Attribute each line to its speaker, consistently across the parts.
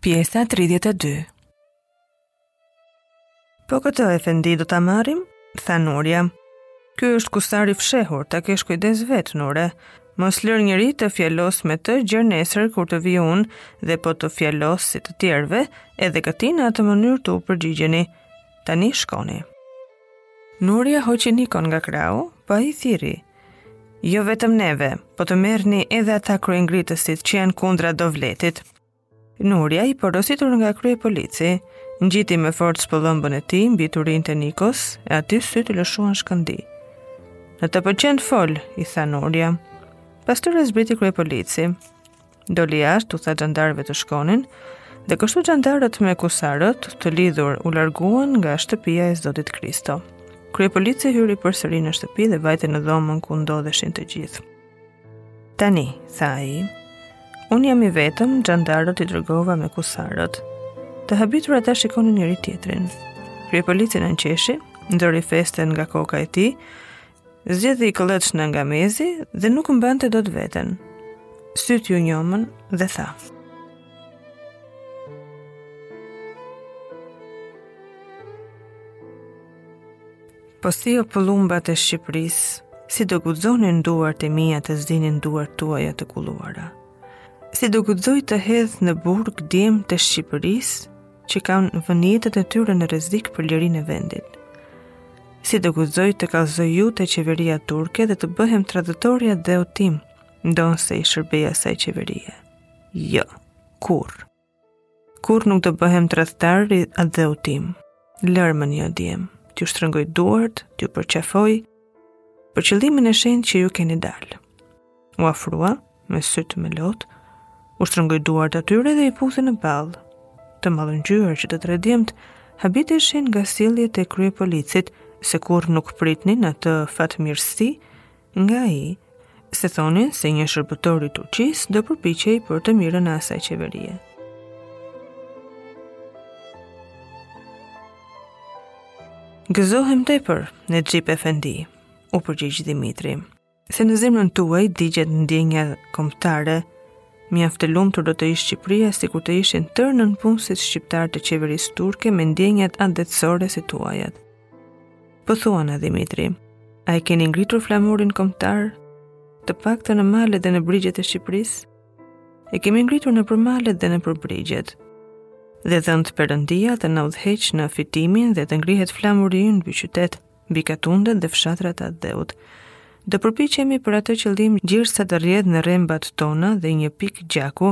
Speaker 1: Pjesa tridhjetë e dy Po këtë efendi do ta marrim? tha Nurja. Ky është kusar i fshehur, ta kesh kujdes vetë, Nure. Mos lër njëri të fjalos me të gjer nesër kur të vijë unë dhe po të fjalos si të tjerëve, edhe këtij në atë mënyrë t'u përgjigjeni. Tani shkoni. Nurja hoqi Nikon nga krahu, po ai thirri. Jo vetëm neve, po të merrni edhe ata kryengritësit që janë kundra dovletit. Nurja i porositur nga kryepolici, ngjiti me forcë pëllëmbën e tij mbi turinjtë e Nikos e atij sytë i lëshuan shkëndi. Në të pëlqen fol, i tha Nurja. Pas tyre zbriti kryepolici, Doli jashtë, u tha xhandarëve të shkonin, dhe kështu xhandarët me kusarët të lidhur u larguan nga shtëpia e Zotit Kristo. Kryepolici hyri përsëri në shtëpi dhe vajte në dhomën ku ndodheshin të gjithë. Tani, tha ai, unë jam i vetëm, xhandarët i dërgova me kusarët. Të habitur ata shikonin njëri tjetrin. Kryepolici nënqeshi, nxori festen nga koka e tij, Zgjidhi këllëçnë nga mezi dhe nuk mbante dot veten. Sytë iu njomën dhe tha. Po si o pëllumbat e Shqipërisë, si do guxonin duart e mia të zinin duart tuaja të kulluara. Si do guxoj të hedh në burg djemtë e Shqipërisë, që kanë vënë jetët e tyre në rrezik për lirinë e vendit. Si do guxoj të kallëzoj ju te qeveria turke dhe të bëhem tradhëtor i atdheut tim, ndonëse i shërbej asaj qeverie. Jo, kurrë. Kurrë nuk do bëhem tradhëtar i atdheut tim. Lërmëni, o djem, t'ju shtrëngoj duart, t'ju përqafoj, për qëllimin e shenjtë që ju keni dalë. U afrua, me sytë me lotë, u shtrëngoi duart atyre dhe i puthi në ballë. Të mallëngjyer që të tre djemtë, habiteshin nga sjelljet e kryepolicit, se kurrë nuk pritnin atë farë mirësie nga ai, se thonin se një shërbëtor i Turqisë do përpiqej për të mirën e asaj qeverie. Gëzohem tepër, Nexhip efendi, u përgjigj Dimitri. Se në zemrën tuaj digjet ndjenja kombëtare, mjaft e lumtur do të ish Shqipëria sikur të ishin tërë nënpunësit shqiptarë të qeverisë turke me ndjenjat atdhetësore si tuajat. Po thuana Dimitri, a e keni ngritur flamurin kombëtar? Të paktën në malet dhe në brigjet e Shqipërisë? E kemi ngritur nëpër malet dhe nëpër brigjet. Dhe dhëntë perëndia të na udhëheqë në fitimin dhe të ngrihet flamuri ynë mbi qytet, mbi katundet dhe fshatrat e atdheut. Do përpiqemi për atë qëllim gjersa të rrjedhë në rrembat tona dhe një pikë gjaku,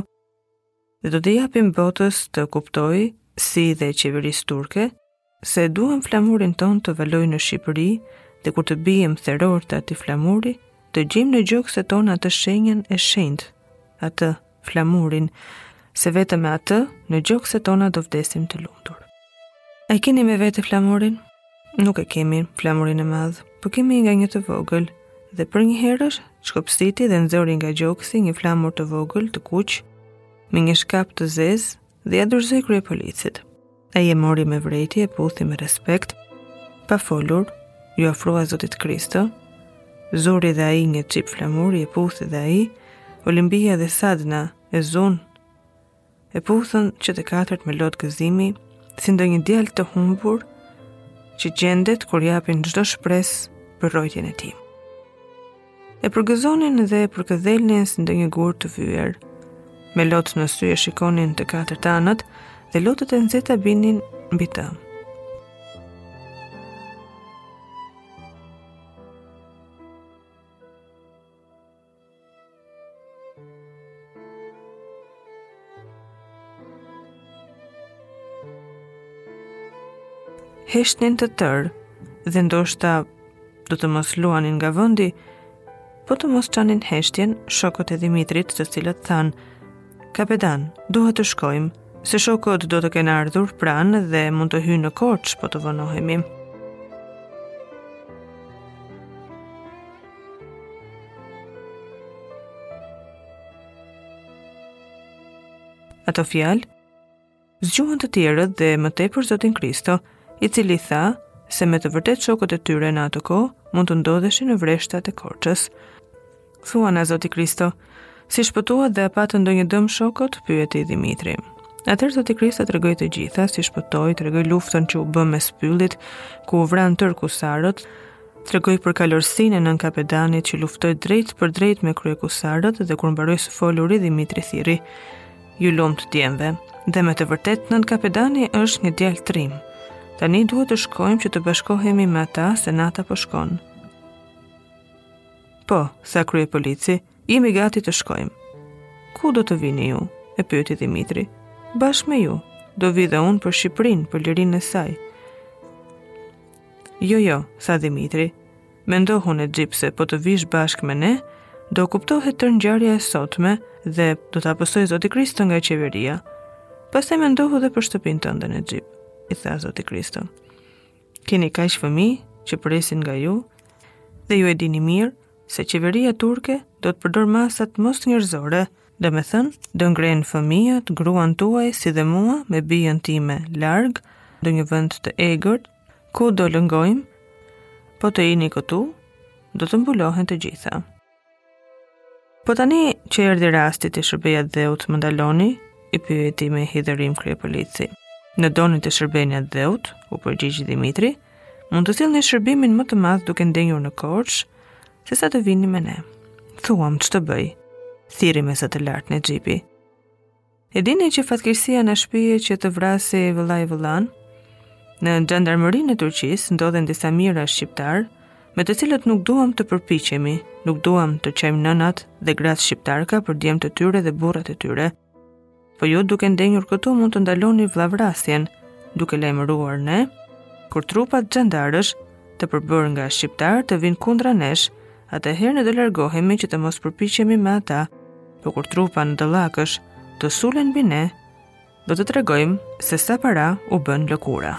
Speaker 1: dhe do t'i japim botës të kuptojë, si dhe qeverisë turke, se duam flamurin tonë të valojë në Shqipëri dhe kur të biem therror të atij flamuri, të gjejnë në gjokset tona atë shenjën e shenjtë, atë flamurin, se vetëm me atë në gjokset tona do vdesim të lumtur. A e keni me vete flamurin? Nuk e kemi flamurin e madh, po kemi nga një të vogël. Dhe përnjëherësh, shkopsiti dhe nxori nga gjoksi një flamur të vogël të kuq me një shkabë të zezë dhe ia dorëzoi kryepolicit. Ai e mori me vërejtje e puthi me respekt, pa folur, iu afrua Zotit Kristo, zuri dhe ai një çip flamuri e puthi dhe ai, Olimbia dhe Sadna e zunë, e puthën që të katërt me lot gëzimi, si ndonjë djalë të humbur, që gjendet kur japin çdo shpresë për rrojtjen e tij. e përgëzonin dhe e përkëdhelnin si ndonjë gur të vyër. Me lotë në sy e shikonin të katër anët dhe lotët e nxehta binin mbi të. Heshtnin të tërë dhe ndoshta do të mos luanin nga vëndi, po të mos çanin heshtjen shokët e Dhimitrit të cilët thanë, kapedan, duhet të shkojmë, se shokët do të kenë ardhur pranë dhe mund të hyjnë në Korçë po të vonohemi. Ato fjalë zgjuan të tjerët dhe më tepër Zotin Kristo, i cili tha se me të vërtetë shokët e tyre në atë kohë mund të ndodheshin në vreshtat e Korçës. Thuana Zoti Kristo, si shpëtuat dhe a patë ndonjë dëm shokët, pyeti Dhimitri. Atëherë Zoti Kristo tregoi të gjitha, si shpëtoi, tregoi luftën që u bë mes pyllit, ku u vranë tërë kusarët, Tregoi për kalorësinë e nënkapedanit që luftoi drejtpërdrejt me kryekusarët dhe kur mbaroi së foluri Dhimitri thirri, ju lumtë djemve. Dhe me të vërtetë nënkapedani është një djalë trim. Tani duhet të shkojmë që të bashkohemi me ata se nata po shkon. Po, tha kryepolici, jemi gati të shkojmë. Ku do të vini ju? e pyeti Dhimitri. Bashkë me ju, do vij dhe unë për Shqipërinë, për lirinë e saj. Jo, jo, tha Dimitri. Mendohu Nexhip, se po të vish bashkë me ne, do kuptohet tërë ngjarja e sotme dhe do ta pësojë Zoti Kristo nga qeveria. Pastaj mendohu dhe për shtëpinë tënde Nexhip, i tha Zoti Kristo. Keni kaq fëmijë që presin nga ju, dhe ju e dini mirë se qeveria turke do të përdorë masat mosnjerëzore, Domethënë, do ngrenë fëmijët, gruan tuaj, si dhe mua, me bijën time, larg, ndonjë vënd të egërt, ku do lëngojmë, po të ini këtu, do të mbulohen të gjitha. Po tani që erdhi rasti t'i shërbej atdheut më ndaloni, e pyeti me hidhërim kryepolici. Në doni t'i shërbeni atdheut, u përgjigj Dimitri, mund të sillni shërbimin më të madh duke ndenjur në Korçë, Sesa të vini me ne. Thuam, ç'të bëj? Thirri me zë të lartë Nexhipi. E dini që fatkeqësia na shpie që të vrasë vëllai vëllanë? Në xhandarmërinë e Turqisë ndodhen disa mijëra shqiptarë, me të cilët nuk duam të përpiqemi, nuk duam të qajnë nënat dhe gratë shqiptarka për djemtë e tyre dhe burrat e tyre, Po ju duke ndenjur këtu mund të ndaloni vëllavrasjen, duke lajmëruar ne, kur trupa xhandarësh të përbërë nga shqiptarë të vijnë kundra nesh, atëherë ne do largohemi që të mos përpiqemi me ata. Po kur trupa anadollakësh të sulen mbi ne, do t'u tregojmë se sa para u bën lëkura.